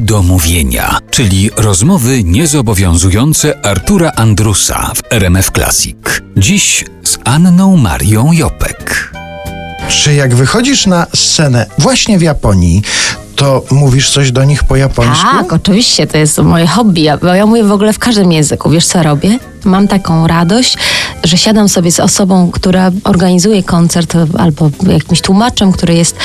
Niedomówienia, czyli rozmowy niezobowiązujące Artura Andrusa w RMF Classic. Dziś z Anną Marią Jopek. Czy jak wychodzisz na scenę właśnie w Japonii, to mówisz coś do nich po japońsku? Tak, oczywiście, to jest moje hobby, ja- bo ja mówię w ogóle w każdym języku. Wiesz co robię? Mam taką radość, że siadam sobie z osobą, która organizuje koncert albo jakimś tłumaczem, który jest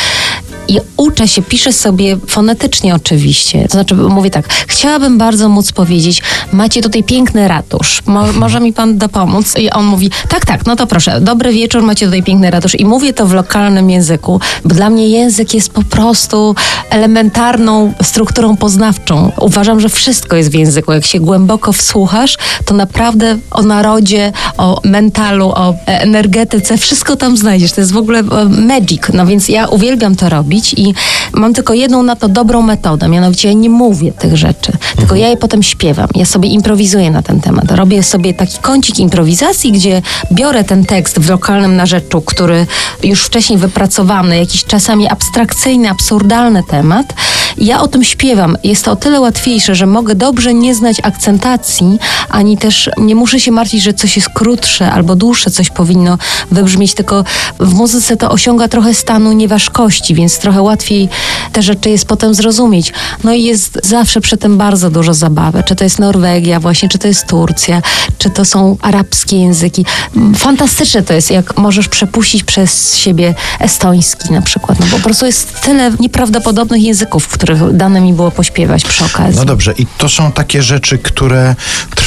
i uczę się, piszę sobie fonetycznie oczywiście. To znaczy mówię tak, chciałabym bardzo móc powiedzieć, macie tutaj piękny ratusz, Mo, może mi pan dopomóc? I on mówi, tak, tak, no to proszę, dobry wieczór, macie tutaj piękny ratusz. I mówię to w lokalnym języku, bo dla mnie język jest po prostu elementarną strukturą poznawczą. Uważam, że wszystko jest w języku. Jak się głęboko wsłuchasz, to naprawdę o narodzie, o mentalu, o e, energetyce, wszystko tam znajdziesz. To jest w ogóle e, magic. No więc ja uwielbiam to robić i mam tylko jedną na to dobrą metodę, mianowicie ja nie mówię tych rzeczy, tylko ja je potem śpiewam. Ja sobie improwizuję na ten temat. Robię sobie taki kącik improwizacji, gdzie biorę ten tekst w lokalnym narzeczu, który już wcześniej wypracowany, jakiś czasami abstrakcyjny, absurdalny temat. Ja o tym śpiewam. Jest to o tyle łatwiejsze, że mogę dobrze nie znać akcentacji, ani też nie muszę się martwić, że coś jest krótsze albo dłuższe, coś powinno wybrzmieć, tylko w muzyce to osiąga trochę stanu nieważkości, więc trochę łatwiej te rzeczy jest potem zrozumieć. No i jest zawsze przy tym bardzo dużo zabawy. Czy to jest Norwegia właśnie, czy to jest Turcja, czy to są arabskie języki. Fantastyczne to jest, jak możesz przepuścić przez siebie estoński na przykład. No bo po prostu jest tyle nieprawdopodobnych języków, których dane mi było pośpiewać przy okazji. No dobrze, i to są takie rzeczy, które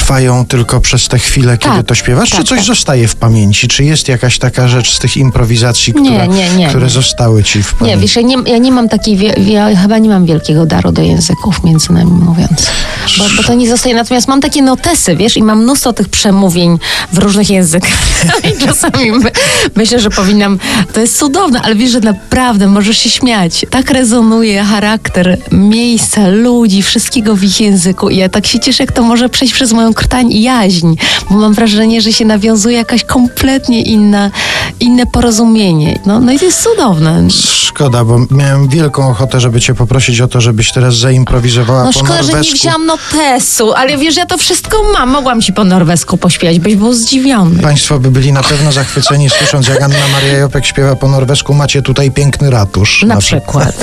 trwają tylko przez te chwile, kiedy Tak, to śpiewasz? tak, czy coś tak. zostaje w pamięci? Czy jest jakaś taka rzecz z tych improwizacji, Nie, które, nie, nie, które nie. zostały ci w Nie, pamięci? wiesz, ja nie, ja nie mam takiej, ja chyba nie mam wielkiego daru do języków, między nami mówiąc. Bo, bo to nie zostaje, natomiast mam takie notesy, wiesz, i mam mnóstwo tych przemówień w różnych językach. I czasami my, myślę, że powinnam, to jest cudowne, ale wiesz, że naprawdę możesz się śmiać. Tak rezonuje charakter miejsca, ludzi, wszystkiego w ich języku. I ja tak się cieszę, jak to może przejść przez moją krtań i jaźń, bo mam wrażenie, że się nawiązuje jakaś kompletnie inna, inne porozumienie. No, no i to jest cudowne. Szkoda, bo miałem wielką ochotę, żeby cię poprosić o to, żebyś teraz zaimprowizowała No po szkoda, że norwesku. nie wzięłam notesu, ale wiesz, ja to wszystko mam. Mogłam ci po norwesku pośpiewać, byś był zdziwiony. Państwo by byli na pewno zachwyceni, słysząc jak Anna Maria Jopek śpiewa po norwesku. Macie tutaj piękny ratusz. Na przykład.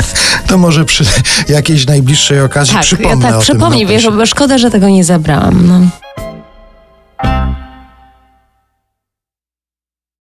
To może przy jakiejś najbliższej okazji Tak, ja przypomnę tak o przypomnij, tym wiesz, bo szkoda, że tego nie zabrałam. No.